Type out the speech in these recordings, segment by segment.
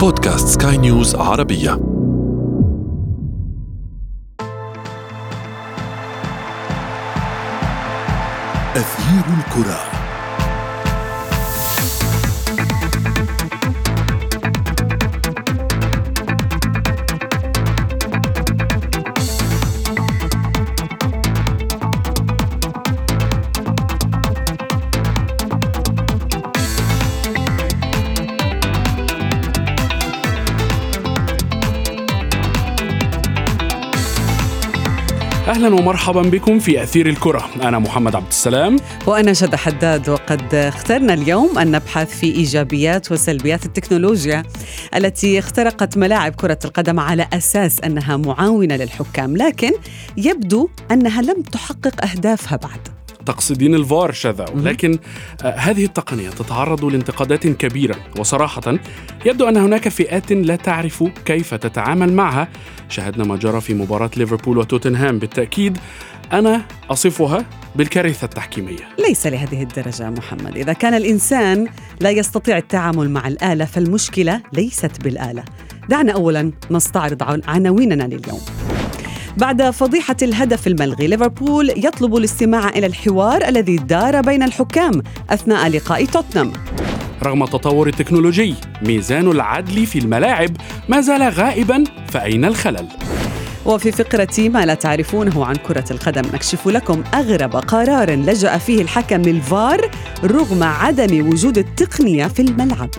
بودكاست سكاي نيوز عربية. أثير الكرة. أهلا ومرحبا بكم في أثير الكرة. أنا محمد عبد السلام. وأنا شد حداد وقد اخترنا اليوم أن نبحث في إيجابيات وسلبيات التكنولوجيا التي اخترقت ملاعب كرة القدم على أساس أنها معاونة للحكام لكن يبدو أنها لم تحقق أهدافها بعد. تقصدين الفار شذا. ولكن آه، هذه التقنية تتعرض لانتقادات كبيرة وصراحة يبدو أن هناك فئات لا تعرف كيف تتعامل معها. شاهدنا ما جرى في مباراة ليفربول وتوتنهام. بالتأكيد أنا أصفها بالكارثة التحكيمية. ليس لهذه الدرجة محمد. إذا كان الإنسان لا يستطيع التعامل مع الآلة فالمشكلة ليست بالآلة. دعنا أولا نستعرض عناويننا لليوم. بعد فضيحة الهدف الملغي ليفربول يطلب الاستماع إلى الحوار الذي دار بين الحكام أثناء لقاء توتنهام رغم التطور التكنولوجي ميزان العدل في الملاعب ما زال غائبا فأين الخلل؟ وفي فقرة ما لا تعرفونه عن كرة القدم نكشف لكم أغرب قرار لجأ فيه الحكم للفار رغم عدم وجود التقنية في الملعب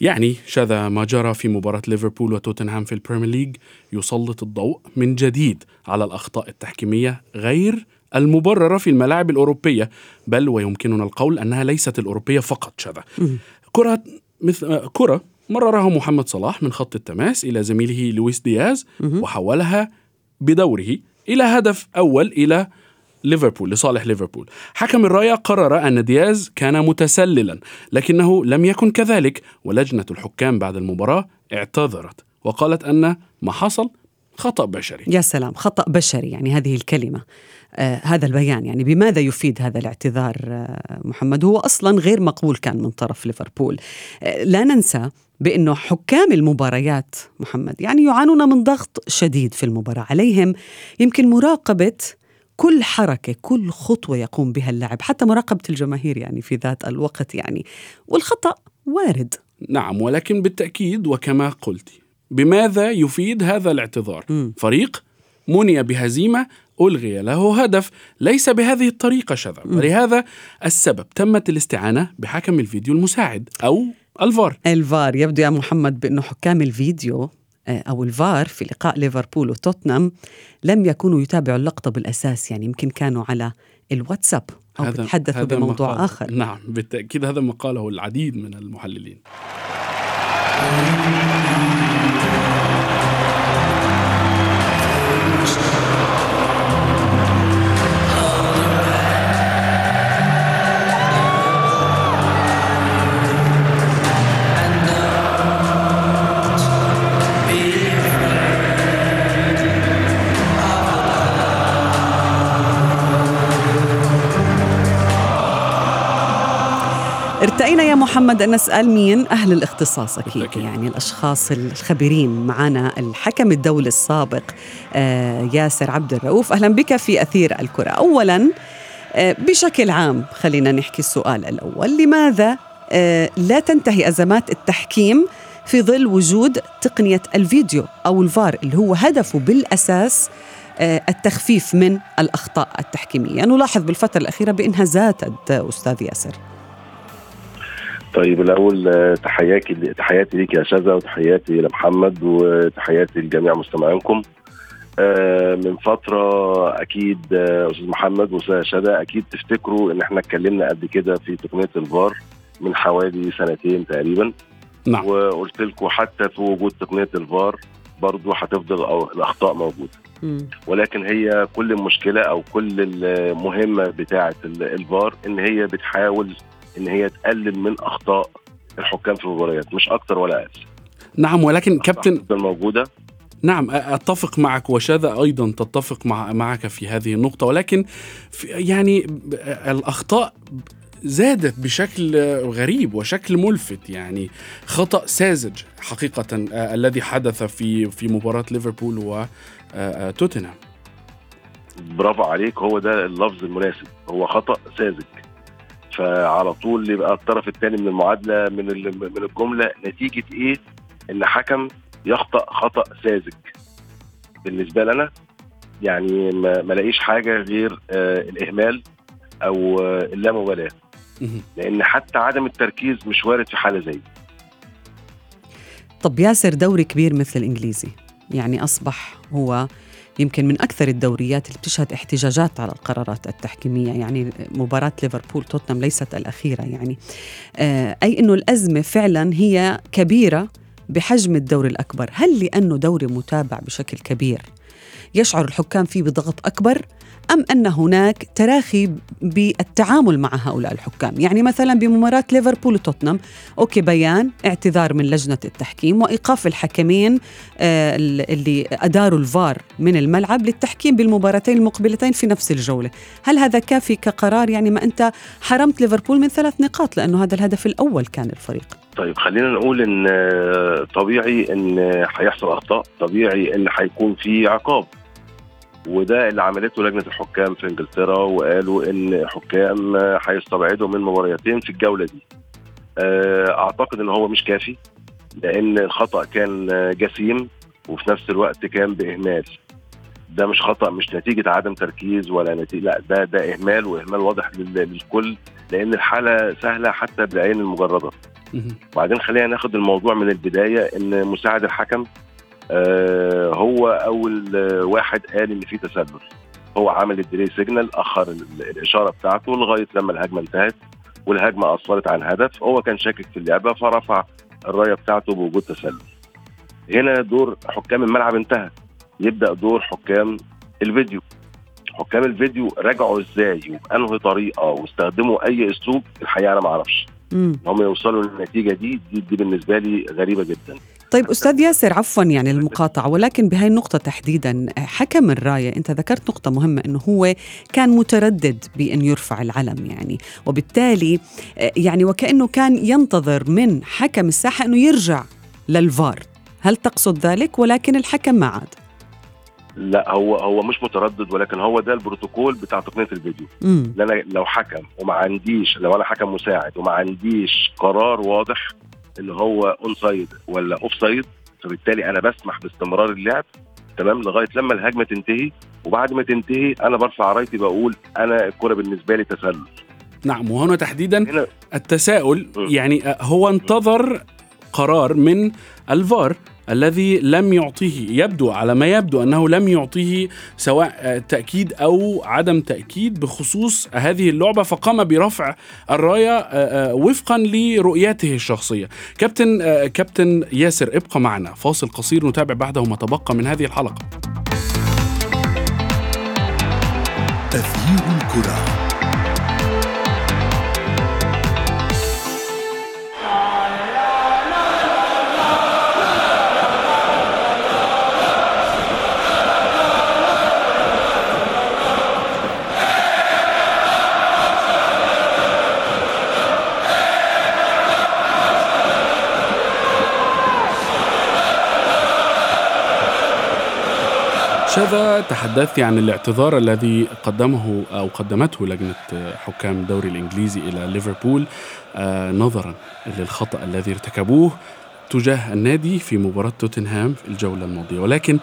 يعني شذا ما جرى في مباراة ليفربول وتوتنهام في ال Premier League يسلط الضوء من جديد على الأخطاء التحكيمية غير المبررة في الملاعب الأوروبية بل ويمكننا القول أنها ليست الأوروبية فقط شذا. كرة مثل كرة مررها محمد صلاح من خط التماس إلى زميله لويس دياز وحولها بدوره إلى هدف أول إلى ليفربول لصالح ليفربول. حكم الراية قرر أن دياز كان متسللا لكنه لم يكن كذلك ولجنة الحكام بعد المباراة اعتذرت وقالت أن ما حصل خطأ بشري. يا سلام خطأ بشري يعني هذه الكلمة. آه هذا البيان يعني بماذا يفيد هذا الاعتذار آه محمد؟ هو أصلا غير مقبول كان من طرف ليفربول. آه لا ننسى بأنه حكام المباريات محمد يعني يعانون من ضغط شديد في المباراة عليهم. يمكن مراقبة كل حركة كل خطوة يقوم بها اللاعب حتى مراقبة الجماهير يعني في ذات الوقت يعني. والخطأ وارد. نعم ولكن بالتأكيد وكما قلت بماذا يفيد هذا الاعتذار؟ م. فريق مني بهزيمة ألغي له هدف ليس بهذه الطريقة شذا. ولهذا السبب تمت الاستعانة بحكم الفيديو المساعد أو الفار. الفار. يبدو يا محمد بأنه حكام الفيديو أو الفار في لقاء ليفربول وتوتنهام لم يكونوا يتابعوا اللقطة بالأساس يعني يمكن كانوا على الواتساب أو هذا هذا بموضوع آخر. نعم بالتأكيد هذا ما قاله العديد من المحللين. ارتأينا يا محمد أن نسأل مين أهل الاختصاص أكيد يعني الأشخاص الخبيرين معنا الحكم الدولي السابق آه ياسر عبد الرؤوف. أهلا بك في أثير الكرة. أولا آه بشكل عام خلينا نحكي السؤال الأول. لماذا آه لا تنتهي أزمات التحكيم في ظل وجود تقنية الفيديو أو الفار اللي هو هدفه بالأساس التخفيف من الأخطاء التحكيمية؟ نلاحظ بالفترة الأخيرة بأنها زادت أستاذ ياسر. طيب الأول آه، تحياتي تحياتي ليك يا شذا وتحياتي لمحمد وتحياتي لجميع مستمعينكم. آه، من فترة أكيد آه، أستاذ محمد واستاذ شذا أكيد تفتكروا إن إحنا اتكلمنا قبل كده في تقنية الفار من حوالي سنتين تقريبا. نعم. وقلت لكم حتى في وجود تقنية الفار برضه هتفضل أو الأخطاء موجودة. ولكن هي كل المشكلة أو كل المهمة بتاعة الفار إن هي بتحاول إن هي تقلل من أخطاء الحكام في المباريات مش أكتر ولا أقل. نعم ولكن كابتن تفضل موجوده نعم أتفق معك وشذا أيضا تتفق مع معك في هذه النقطة ولكن في يعني الأخطاء زادت بشكل غريب وشكل ملفت يعني خطأ ساذج حقيقة آه، الذي حدث في في مباراة ليفربول وتوتنهام برافو عليك هو ده اللفظ المناسب هو خطأ ساذج. فعلى طول يبقى الطرف الثاني من المعادلة من من الجملة نتيجة إيه إن حكم يخطأ خطأ ساذج بالنسبة لنا يعني ما ما لاقيش حاجة غير آه الإهمال أو آه اللامبالاة. لأن حتى عدم التركيز مش وارد في حالة زي دي. طب ياسر دوري كبير مثل الإنجليزي يعني أصبح هو يمكن من أكثر الدوريات اللي بتشهد احتجاجات على القرارات التحكيمية يعني مباراة ليفربول توتنهام ليست الأخيرة يعني. آه أي أنه الأزمة فعلا هي كبيرة بحجم الدوري الأكبر. هل لأنه دوري متابع بشكل كبير؟ يشعر الحكام فيه بضغط أكبر أم أن هناك تراخي بالتعامل مع هؤلاء الحكام؟ يعني مثلا بمباراة ليفربول وتوتنهام أوكي بيان اعتذار من لجنة التحكيم وإيقاف الحكمين آه، اللي أداروا الفار من الملعب للتحكيم بالمباراتين المقبلتين في نفس الجولة. هل هذا كافي كقرار؟ يعني ما أنت حرمت ليفربول من ثلاث نقاط لأنه هذا الهدف الأول كان الفريق. طيب خلينا نقول إن آه، طبيعي إن هيحصل أخطاء طبيعي إن هيكون في عقاب. وده اللي عملته لجنة الحكام في إنجلترا وقالوا إن حكام هيستبعدوا من مباريتين في الجولة دي. آه، أعتقد إن هو مش كافي لأن الخطأ كان جسيم وفي نفس الوقت كان بإهمال. ده مش خطأ مش نتيجة عدم تركيز ولا نتيجه لا ده ده إهمال وإهمال واضح لل- للكل لأن الحالة سهلة حتى بالعين المجردة. وبعدين خلينا ناخد الموضوع من البداية إن مساعد الحكم هو أول آه واحد قال ان في تسلل. هو عمل ال delay signal أخر ال- الإشارة بتاعته لغاية لما الهجمة انتهت والهجمة أسفرت عن هدف. هو كان شاكك في اللعبة فرفع الراية بتاعته بوجود تسلل. هنا دور حكام الملعب انتهى. يبدأ دور حكام الفيديو. حكام الفيديو راجعوا إزاي وبأنهي طريقة واستخدموا أي أسلوب؟ الحقيقة أنا ما أعرفش. هم يوصلوا للنتيجة دي دي, دي بالنسبة لي غريبة جدا. طيب أستاذ ياسر عفوا يعني المقاطعة ولكن بهاي النقطة تحديدا حكم الراية أنت ذكرت نقطة مهمة أنه هو كان متردد بأن يرفع العلم يعني وبالتالي يعني وكأنه كان ينتظر من حكم الساحة أنه يرجع للفار. هل تقصد ذلك؟ ولكن الحكم ما عاد. لا هو هو مش متردد ولكن هو ده البروتوكول بتاع تقنية الفيديو. مم. ان أنا لو حكم وما عنديش لو أنا حكم مساعد وما عنديش قرار واضح ان هو onside ولا offside فبالتالي أنا بسمح باستمرار اللعب تمام لغاية لما الهجمة تنتهي وبعد ما تنتهي أنا برفع رايتي بقول أنا الكرة بالنسبة لي تسلل نعم وهنا تحديدا هنا التساؤل. يعني آه، هو انتظر قرار من الفار الذي لم يعطيه يبدو على ما يبدو أنه لم يعطيه سواء تأكيد أو عدم تأكيد بخصوص هذه اللعبة فقام برفع الراية آه، آه، وفقا لرؤيته الشخصية. كابتن آه، كابتن ياسر ابقى معنا فاصل قصير نتابع بعده ما تبقى من هذه الحلقة. أثير الكرة تحدثت عن الاعتذار الذي قدمه أو قدمته لجنة حكام الدوري الإنجليزي إلى ليفربول آه، نظرا للخطأ الذي ارتكبوه. تجاه النادي في مباراة توتنهام في الجولة الماضية. ولكن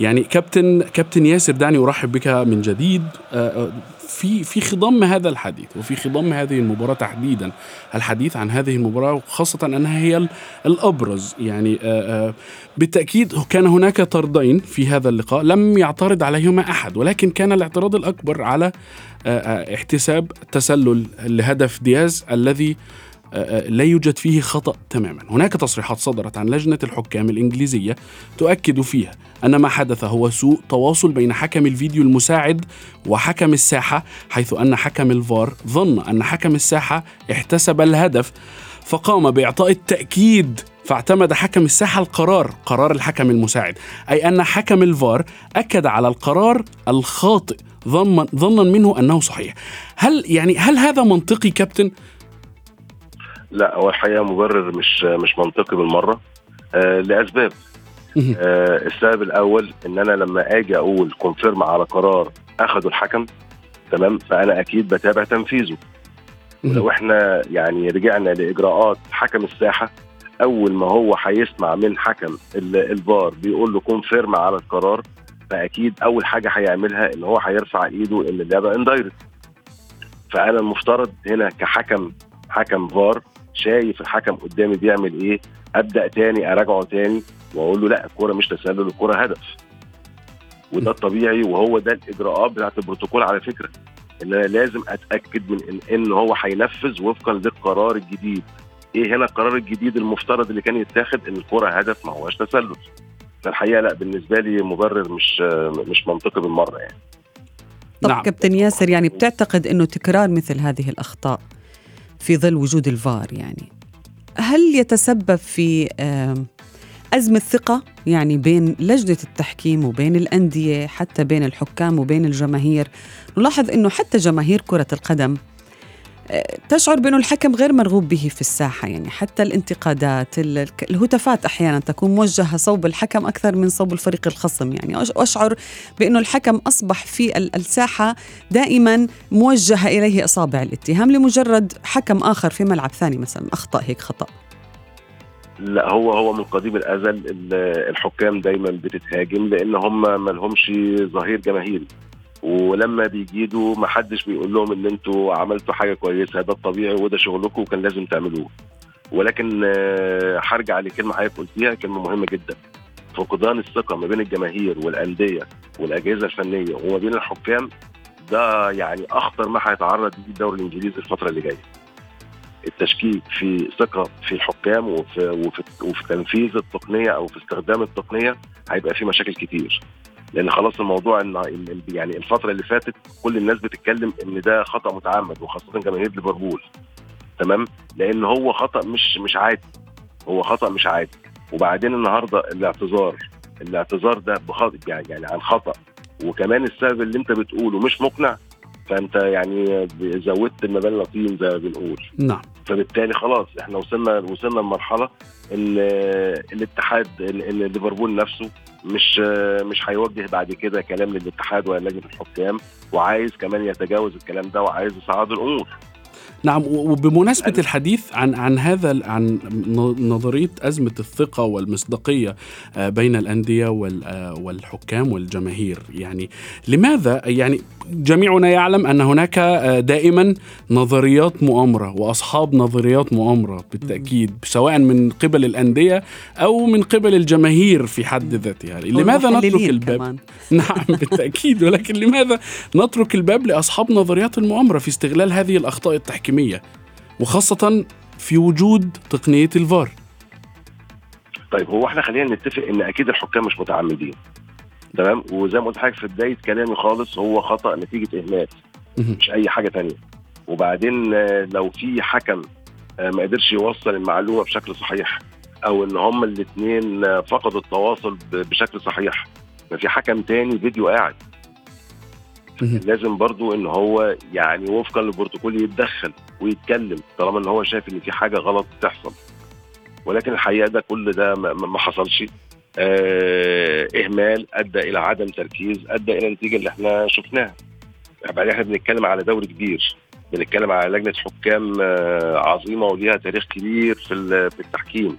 يعني كابتن كابتن ياسر دعني أرحب بك من جديد. آه، آه، في في خضم هذا الحديث وفي خضم هذه المباراة تحديدا الحديث عن هذه المباراة خاصة أنها هي ال- الأبرز. يعني آه، بالتأكيد كان هناك طردين في هذا اللقاء لم يعترض عليهما أحد. ولكن كان الاعتراض الأكبر على احتساب تسلل لهدف دياز الذي لا يوجد فيه خطأ تماما هناك تصريحات صدرت عن لجنة الحكام الإنجليزية تؤكد فيها أن ما حدث هو سوء تواصل بين حكم الفيديو المساعد وحكم الساحة حيث أن حكم الفار ظن أن حكم الساحة احتسب الهدف فقام بإعطاء التأكيد فاعتمد حكم الساحة القرار قرار الحكم المساعد أي أن حكم الفار أكد على القرار الخاطئ ظنا ظنا منه أنه صحيح هل يعني هل هذا منطقي كابتن؟ لا هو الحقيقة مبرر مش مش منطقي بالمرة. آه لأسباب. آه السبب الأول إن أنا لما آجي أقول كونفيرم على قرار أخده الحكم تمام؟ فأنا أكيد بتابع تنفيذه. لو إحنا يعني رجعنا لإجراءات حكم الساحة أول ما هو هيسمع من حكم ال- الفار بيقول له confirm على القرار فأكيد أول حاجة هيعملها إن هو هيرفع إيده إن اللعبه indirect فأنا المفترض هنا كحكم حكم فار شايف الحكم قدامي بيعمل إيه أبدأ تاني أراجعه تاني وأقول له لا الكورة مش تسلل الكورة هدف. وده الطبيعي وهو ده الإجراءات بتاعت البروتوكول على فكرة إن أنا لازم أتأكد من ان, إن هو هينفذ وفقا للقرار الجديد. إيه هنا القرار الجديد المفترض اللي كان يتاخد؟ إن الكورة هدف ما هوش تسلل. فالحقيقة لا بالنسبة لي مبرر مش مش منطقي بالمرة يعني. طب نعم. كابتن ياسر يعني بتعتقد إنه تكرار مثل هذه الأخطاء في ظل وجود الفار يعني. هل يتسبب في أزمة ثقة يعني بين لجنة التحكيم وبين الأندية حتى بين الحكام وبين الجماهير؟ نلاحظ أنه حتى جماهير كرة القدم تشعر بأنه الحكم غير مرغوب به في الساحة يعني حتى الانتقادات الهتافات أحيانا تكون موجهة صوب الحكم أكثر من صوب الفريق الخصم يعني أش- أشعر بأنه الحكم أصبح في ال- الساحة دائما موجهة إليه أصابع الاتهام لمجرد حكم آخر في ملعب ثاني مثلا أخطأ هيك خطأ. لا هو هو من قديم الأزل ال- الحكام دايما بتتهاجم لأن هم ما لهمش ظهير جماهيري. ولما بيجيدوا ما حدش بيقول لهم إن أنتوا عملتوا حاجة كويسة ده الطبيعي وده شغلكم وكان لازم تعملوه. ولكن آه، هرجع لكلمة حضرتك قلتيها كلمة مهمة جدا. فقدان الثقة ما بين الجماهير والأندية والأجهزة الفنية وما بين الحكام ده يعني أخطر ما هيتعرض ليه الدوري الإنجليزي الفترة اللي جاية. التشكيك في ثقة في الحكام وفي وفي, وفي تنفيذ التقنية أو في استخدام التقنية هيبقى في مشاكل كتير. لأن خلاص الموضوع إن يعني الفترة اللي فاتت كل الناس بتتكلم إن ده خطأ متعمد وخاصة جماهير ليفربول تمام؟ لأن هو خطأ مش مش عادي. هو خطأ مش عادي. وبعدين النهارده الاعتذار الاعتذار ده يعني يعني عن خطأ. وكمان السبب اللي أنت بتقوله مش مقنع فأنت يعني زودت المبالغ طين زي ما بنقول. نعم. فبالتالي خلاص إحنا وصلنا وصلنا لمرحلة ان الاتحاد ليفربول نفسه مش مش هيوجه بعد كده كلام للاتحاد ولا لجنة الحكام وعايز كمان يتجاوز الكلام ده وعايز يصعد الأمور. نعم وبمناسبة الحديث عن عن هذا عن نظرية أزمة الثقة والمصداقية آه، بين الأندية آه، والحكام والجماهير يعني لماذا؟ يعني جميعنا يعلم أن هناك آه، دائما نظريات مؤامرة وأصحاب نظريات مؤامرة بالتأكيد سواء من قبل الأندية أو من قبل الجماهير في حد ذاتها. لماذا نترك الباب؟ كمان. نعم بالتأكيد ولكن لماذا نترك الباب لأصحاب نظريات المؤامرة في استغلال هذه الأخطاء التحكيمية؟ وخاصة في وجود تقنية الفار طيب هو إحنا خلينا نتفق إن أكيد الحكام مش متعمدين تمام وزي ما قلت لحضرتك في بداية كلامي خالص هو خطأ نتيجة إهمال. مش أي حاجة تانية وبعدين آه، لو في حكم آه، ما قدرش يوصل المعلومة بشكل صحيح أو إن هما الاثنين فقدوا التواصل بشكل صحيح ما في حكم تاني فيديو قاعد. لازم برضو إن هو يعني وفقا للبروتوكول يتدخل ويتكلم طالما إن هو شايف إن في حاجة غلط بتحصل ولكن الحقيقة ده كل ده ما, حصلش. آه إهمال أدى إلى عدم تركيز أدى إلى النتيجه اللي إحنا شفناها. بعدين إحنا بنتكلم على دوري كبير. بنتكلم على لجنة حكام آه عظيمة وليها تاريخ كبير في في التحكيم.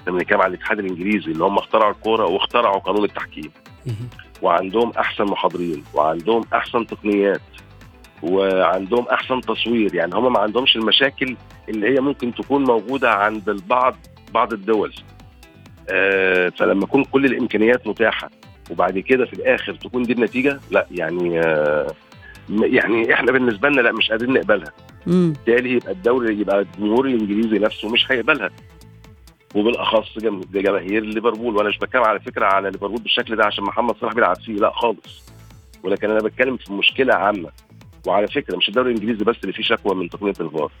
إحنا بنتكلم على الاتحاد الإنجليزي اللي هم اخترعوا الكورة واخترعوا قانون التحكيم. وعندهم أحسن محاضرين وعندهم أحسن تقنيات وعندهم أحسن تصوير يعني هم ما عندهمش المشاكل اللي هي ممكن تكون موجودة عند البعض بعض الدول. آه فلما يكون كل الإمكانيات متاحة وبعد كده في الآخر تكون دي النتيجة لا يعني آه يعني إحنا بالنسبة لنا لا مش قادرين نقبلها. بالتالي يبقى الدوري يبقى الجمهور الإنجليزي نفسه مش هيقبلها. وبالاخص جم- جماهير ليفربول. وأنا مش بتكلم على فكرة على ليفربول بالشكل ده عشان محمد صلاح بيلعب فيه لا خالص. ولكن أنا بتكلم في مشكلة عامة. وعلى فكرة مش الدوري الإنجليزي بس اللي فيه شكوى من تقنية الفار.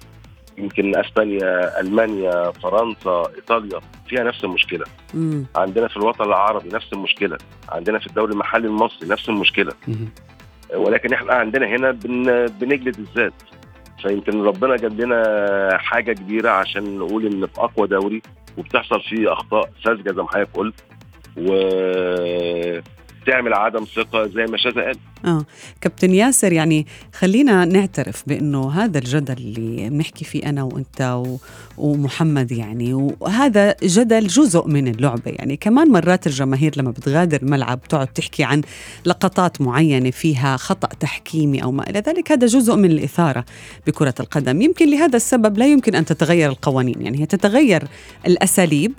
يمكن أسبانيا ألمانيا فرنسا إيطاليا فيها نفس المشكلة. مم. عندنا في الوطن العربي نفس المشكلة. عندنا في الدوري المحلي المصري نفس المشكلة. مهم. ولكن إحنا عندنا هنا بن بنجلد الذات. فيمكن ربنا جاب لنا حاجة كبيرة عشان نقول إن في أقوى دوري وبتحصل فيه أخطاء ساذجة زي ما حضرتك قلت. وتعمل عدم ثقة زي ما شاذ قال. آه. كابتن ياسر يعني خلينا نعترف بأنه هذا الجدل اللي بنحكي فيه أنا وأنت و... ومحمد يعني وهذا جدل جزء من اللعبة. يعني كمان مرات الجماهير لما بتغادر الملعب تقعد تحكي عن لقطات معينة فيها خطأ تحكيمي أو ما إلى ذلك هذا جزء من الإثارة بكرة القدم. يمكن لهذا السبب لا يمكن أن تتغير القوانين. يعني هي تتغير الأساليب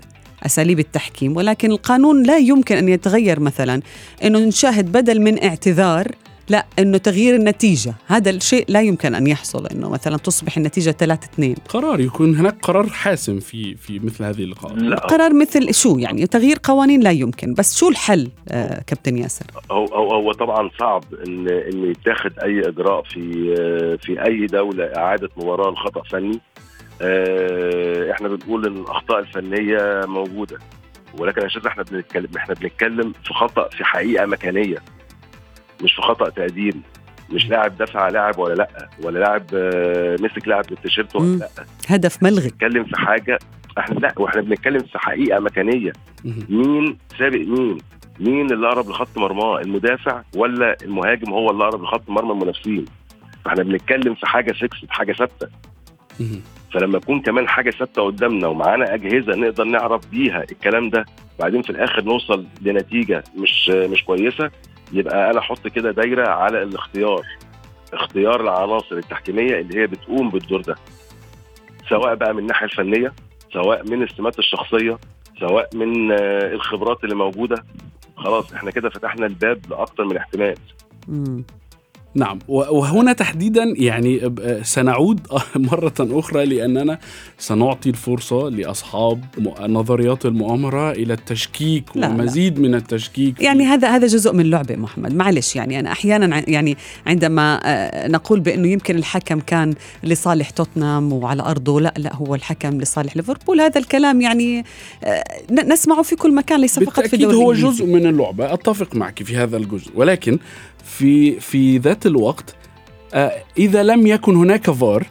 أساليب التحكيم ولكن القانون لا يمكن أن يتغير مثلا. إنه نشاهد بدل من اعتذار لا إنه تغيير النتيجة. هذا الشيء لا يمكن أن يحصل إنه مثلا تصبح النتيجة 3 2 قرار يكون هناك قرار حاسم في في مثل هذه اللقاءات لا. قرار مثل شو يعني؟ تغيير قوانين لا يمكن بس شو الحل آه كابتن ياسر؟ هو هو هو طبعا صعب إن إن يتاخد أي إجراء في في أي دولة إعادة مباراة لخطأ فني. آه، إحنا بنقول إن الأخطاء الفنية موجودة ولكن يا شيخ إحنا بنتكلم إحنا بنتكلم في خطأ في حقيقة مكانية مش في خطأ تقديري مش لاعب دفع على لاعب ولا لأ ولا لاعب آه، مسك لاعب بالتيشيرت ولا. لأ. هدف ملغي. بنتكلم في حاجة إحنا لأ وإحنا بنتكلم في حقيقة مكانية. مين سابق مين؟ مين اللي اقرب لخط مرماه؟ المدافع ولا المهاجم هو اللي اقرب لخط مرمى المنافسين؟ فإحنا بنتكلم في حاجة فيكس حاجة ثابتة. فلما يكون كمان حاجة ثابتة قدامنا ومعانا أجهزة نقدر نعرف بيها الكلام ده بعدين في الآخر نوصل لنتيجة مش مش كويسة يبقى أنا أحط كده دايرة على الاختيار اختيار العناصر التحكيمية اللي هي بتقوم بالدور ده. سواء بقى من الناحية الفنية سواء من السمات الشخصية سواء من آه، الخبرات اللي موجودة. خلاص إحنا كده فتحنا الباب لأكتر من احتمال. نعم وهنا تحديدا يعني سنعود مرة أخرى لأننا سنعطي الفرصة لأصحاب نظريات المؤامرة إلى التشكيك لا، لا. ومزيد من التشكيك يعني هذا هذا جزء من اللعبه محمد معلش يعني أنا أحيانا ع- يعني عندما آه، نقول بأنه يمكن الحكم كان لصالح توتنهام وعلى أرضه لا لا هو الحكم لصالح ليفربول هذا الكلام يعني آه، نسمعه في كل مكان ليس فقط في بالتأكيد الدوري هو. جزء من اللعبة أتفق معك في هذا الجزء ولكن في في ذات الوقت آه، إذا لم يكن هناك فار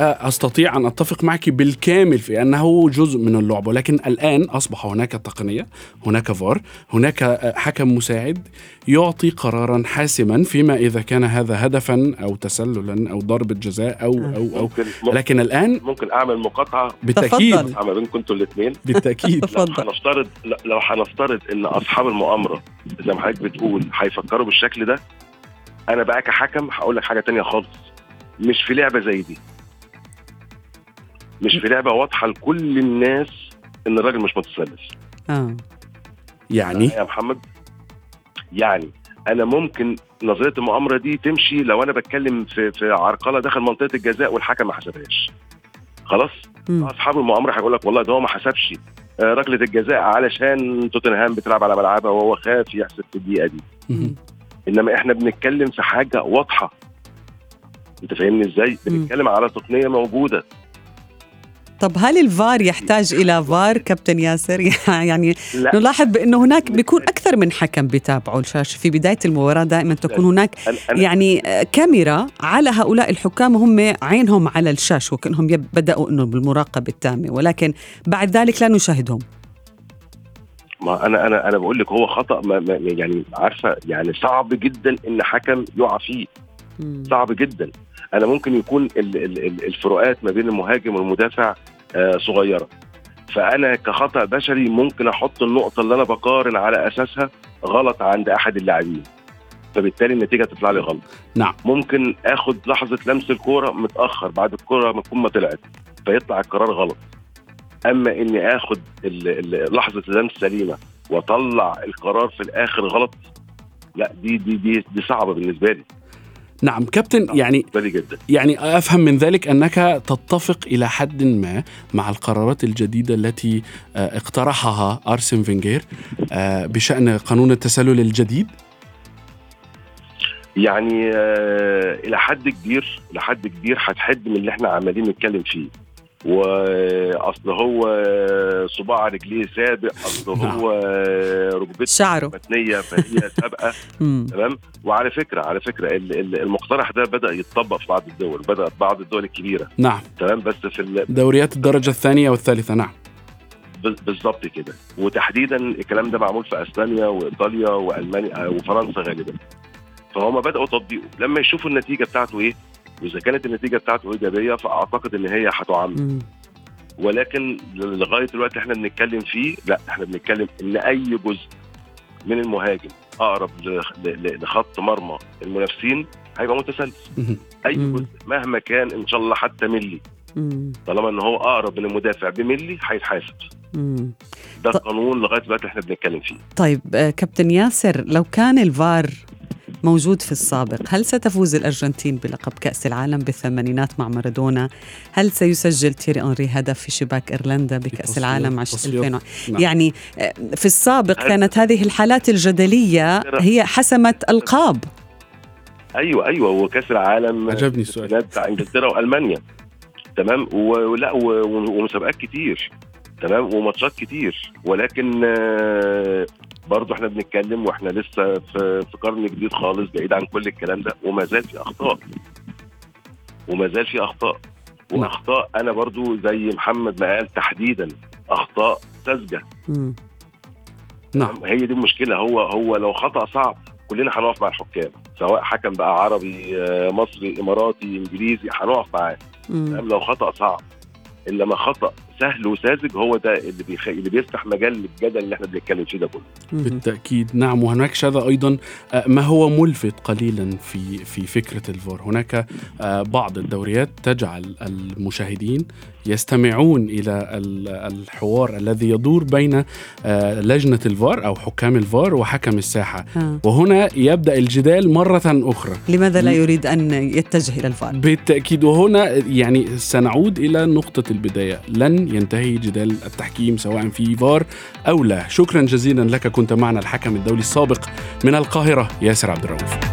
أستطيع أن أتفق معك بالكامل في أنه جزء من اللعبة ولكن الآن أصبح هناك تقنية هناك فار هناك حكم مساعد يعطي قرارا حاسما فيما إذا كان هذا هدفا أو تسللا أو ضربة جزاء أو أو أو. ممكن لكن الآن ممكن أعمل مقاطعة. بالتأكيد. تفضل. ما بينكم أنتوا الاثنين بالتأكيد. لو تفضل. هنفترض لو هنفترض إن أصحاب المؤامرة زي ما حضرتك بتقول هيفكروا بالشكل ده أنا بقى كحكم هقول لك حاجة تانية خالص. مش في لعبة زي دي. مش في لعبة واضحة لكل الناس إن الراجل مش متسلس. آه. يعني؟ يا محمد يعني أنا ممكن نظرية المؤامرة دي تمشي لو أنا بتكلم في في عرقلة داخل منطقة الجزاء والحكم ما حسبهاش. خلاص؟ مم. أصحاب المؤامرة هيقول لك والله ده هو ما حسبش. آه، ركلة الجزاء علشان توتنهام بتلعب على ملعبها وهو خاف يحسب في الدقيقة دي. مهم. إنما إحنا بنتكلم في حاجة واضحة. أنت فاهمني إزاي؟ مم. بنتكلم على تقنية موجودة. طب هل الفار يحتاج إلى فار كابتن ياسر؟ يعني لا. نلاحظ بأنه هناك بيكون أكثر من حكم بيتابعوا الشاشه في بداية المباراة دائما تكون هناك يعني آه، كاميرا على هؤلاء الحكام وهم عينهم على الشاشه وكأنهم بدأوا إنه بالمراقبة التامة. ولكن بعد ذلك لا نشاهدهم. ما أنا أنا أنا بقول لك هو خطأ ما ما يعني عارفة يعني صعب جدا إن حكم يقع فيه. صعب جدا. أنا ممكن يكون ال- ال- ال- الفروقات ما بين المهاجم والمدافع آه، صغيرة. فأنا كخطأ بشري ممكن أحط النقطة اللي أنا بقارن على أساسها غلط عند أحد اللاعبين. فبالتالي النتيجة تطلع لي غلط. نعم. ممكن آخد لحظة لمس الكورة متأخر بعد الكورة ما تكون ما طلعت فيطلع القرار غلط. أما إني آخد لحظة اللمس سليمة وأطلع القرار في الآخر غلط لا دي دي دي, دي صعبة بالنسبة لي. نعم كابتن يعني بالنسبة لي جدا. يعني أفهم من ذلك أنك تتفق إلى حد ما مع القرارات الجديدة التي آه، اقترحها أرسن فينجير آه، بشأن قانون التسلل الجديد؟ يعني آه إلى حد كبير إلى حد كبير هتحد من اللي إحنا عمالين نتكلم فيه. وأصل هو صباع رجليه سابق أصل نعم. هو ركبته شعره. متنية فهي سابقة. تمام؟ وعلى فكرة على فكرة ال- ال- المقترح ده بدأ يتطبق في بعض الدول بدأ بعض الدول الكبيرة. نعم. تمام؟ بس في دوريات الدرجة الثانية والثالثة نعم. بالظبط كده. وتحديدا الكلام ده معمول في أسبانيا وإيطاليا وألمانيا آه، وفرنسا غالبا. فهم بدأوا تطبيقه. لما يشوفوا النتيجة بتاعته إيه؟ وإذا كانت النتيجة بتاعته إيجابية فأعتقد إن هي هتعمم مم. ولكن لغاية الوقت إحنا بنتكلم فيه لا إحنا بنتكلم إن أي جزء من المهاجم أقرب لخط مرمى المنافسين هيبقى متسلسل. أي. جزء مهما كان إن شاء الله حتى ملي. طالما إن هو أقرب من المدافع بملي هيتحاسب. ده ط- القانون لغاية دلوقتي إحنا بنتكلم فيه طيب آه، كابتن ياسر لو كان الفار موجود في السابق. هل ستفوز الأرجنتين بلقب كأس العالم بالثمانينات مع مارادونا؟ هل سيسجل تيري أنري هدف في شباك إيرلندا بكأس العالم عش- تصفيات. 2000 نعم. يعني آه، في السابق كانت هذه الحالات الجدلية هي حسمت ألقاب. أيوه أيوه وكأس العالم عجبني السؤال. بتاع إنجلترا وألمانيا. تمام؟ ولا ومسابقات كتير. تمام؟ وماتشات كتير. ولكن آه، برضه إحنا بنتكلم وإحنا لسه في في قرن جديد خالص بعيد عن كل الكلام ده. وما زال في أخطاء. وما زال في أخطاء. نعم. وأخطاء أنا برضو زي محمد ما قال تحديدا أخطاء ساذجة. نعم. هي دي المشكلة. هو هو لو خطأ صعب كلنا هنقف مع الحكام. سواء حكم بقى عربي آه، مصري إماراتي إنجليزي هنقف معاه؟ لو خطأ صعب. انما خطأ سهل وساذج هو ده اللي بيخ... اللي بيفتح مجال للجدل اللي إحنا بنتكلم فيه ده كله. مم. بالتأكيد. نعم وهناك شذا أيضا. آه، ما هو ملفت قليلا في في فكرة الفار هناك آه، بعض الدوريات تجعل المشاهدين يستمعون إلى ال- الحوار الذي يدور بين آه، لجنة الفار أو حكام الفار وحكم الساحة. آه. وهنا يبدأ الجدال مرة أخرى. لماذا لا يريد أن يتجه إلى الفار؟ بالتأكيد. وهنا يعني سنعود إلى نقطة البداية. لن ينتهي جدال التحكيم سواء في فار أو لا. شكرا جزيلا لك كنت معنا الحكم الدولي السابق من القاهرة ياسر عبد الرؤوف.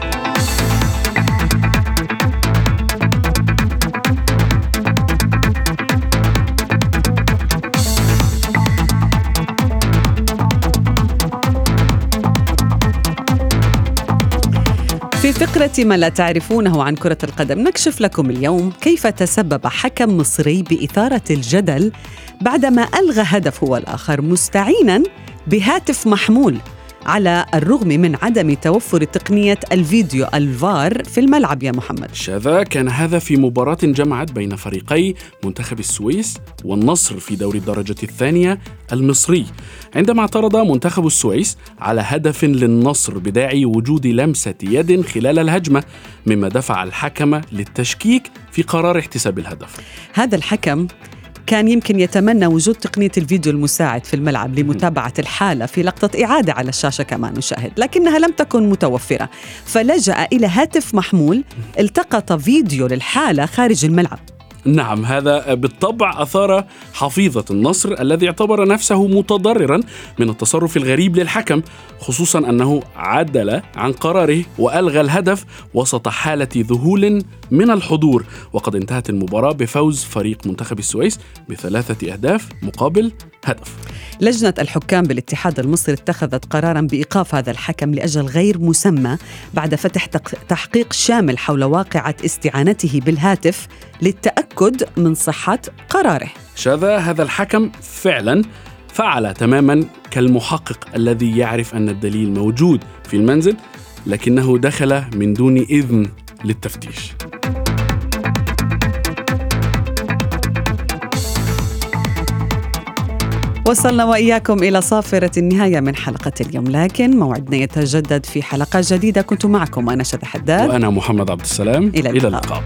فقرة ما لا تعرفونه عن كرة القدم نكشف لكم اليوم كيف تسبب حكم مصري بإثارة الجدل بعدما ألغى هدف هو الآخر مستعينا بهاتف محمول. على الرغم من عدم توفر تقنية الفيديو الفار في الملعب يا محمد. شذا كان هذا في مباراة جمعت بين فريقي منتخب السويس والنصر في دوري الدرجة الثانية المصري. عندما اعترض منتخب السويس على هدف للنصر بداعي وجود لمسة يد خلال الهجمة مما دفع الحكم للتشكيك في قرار احتساب الهدف. هذا الحكم كان يمكن يتمنى وجود تقنية الفيديو المساعد في الملعب لمتابعة الحالة في لقطة إعادة على الشاشة كما نشاهد لكنها لم تكن متوفرة فلجأ إلى هاتف محمول التقط فيديو للحالة خارج الملعب. نعم هذا بالطبع أثار حفيظة النصر الذي اعتبر نفسه متضررا من التصرف الغريب للحكم خصوصا أنه عدل عن قراره وألغى الهدف وسط حالة ذهول من الحضور. وقد انتهت المباراة بفوز فريق منتخب السويس بثلاثة أهداف مقابل هدف. لجنة الحكام بالاتحاد المصري اتخذت قرارا بإيقاف هذا الحكم لأجل غير مسمى بعد فتح تحقيق شامل حول واقعة استعانته بالهاتف للتأكد من صحة قراره. شذا هذا الحكم فعلا فعل تماما كالمحقق الذي يعرف أن الدليل موجود في المنزل لكنه دخل من دون إذن للتفتيش. وصلنا وإياكم إلى صافرة النهاية من حلقة اليوم لكن موعدنا يتجدد في حلقة جديدة. كنت معكم أنا شذى حداد. وأنا محمد عبد السلام. إلى إلى اللقاء.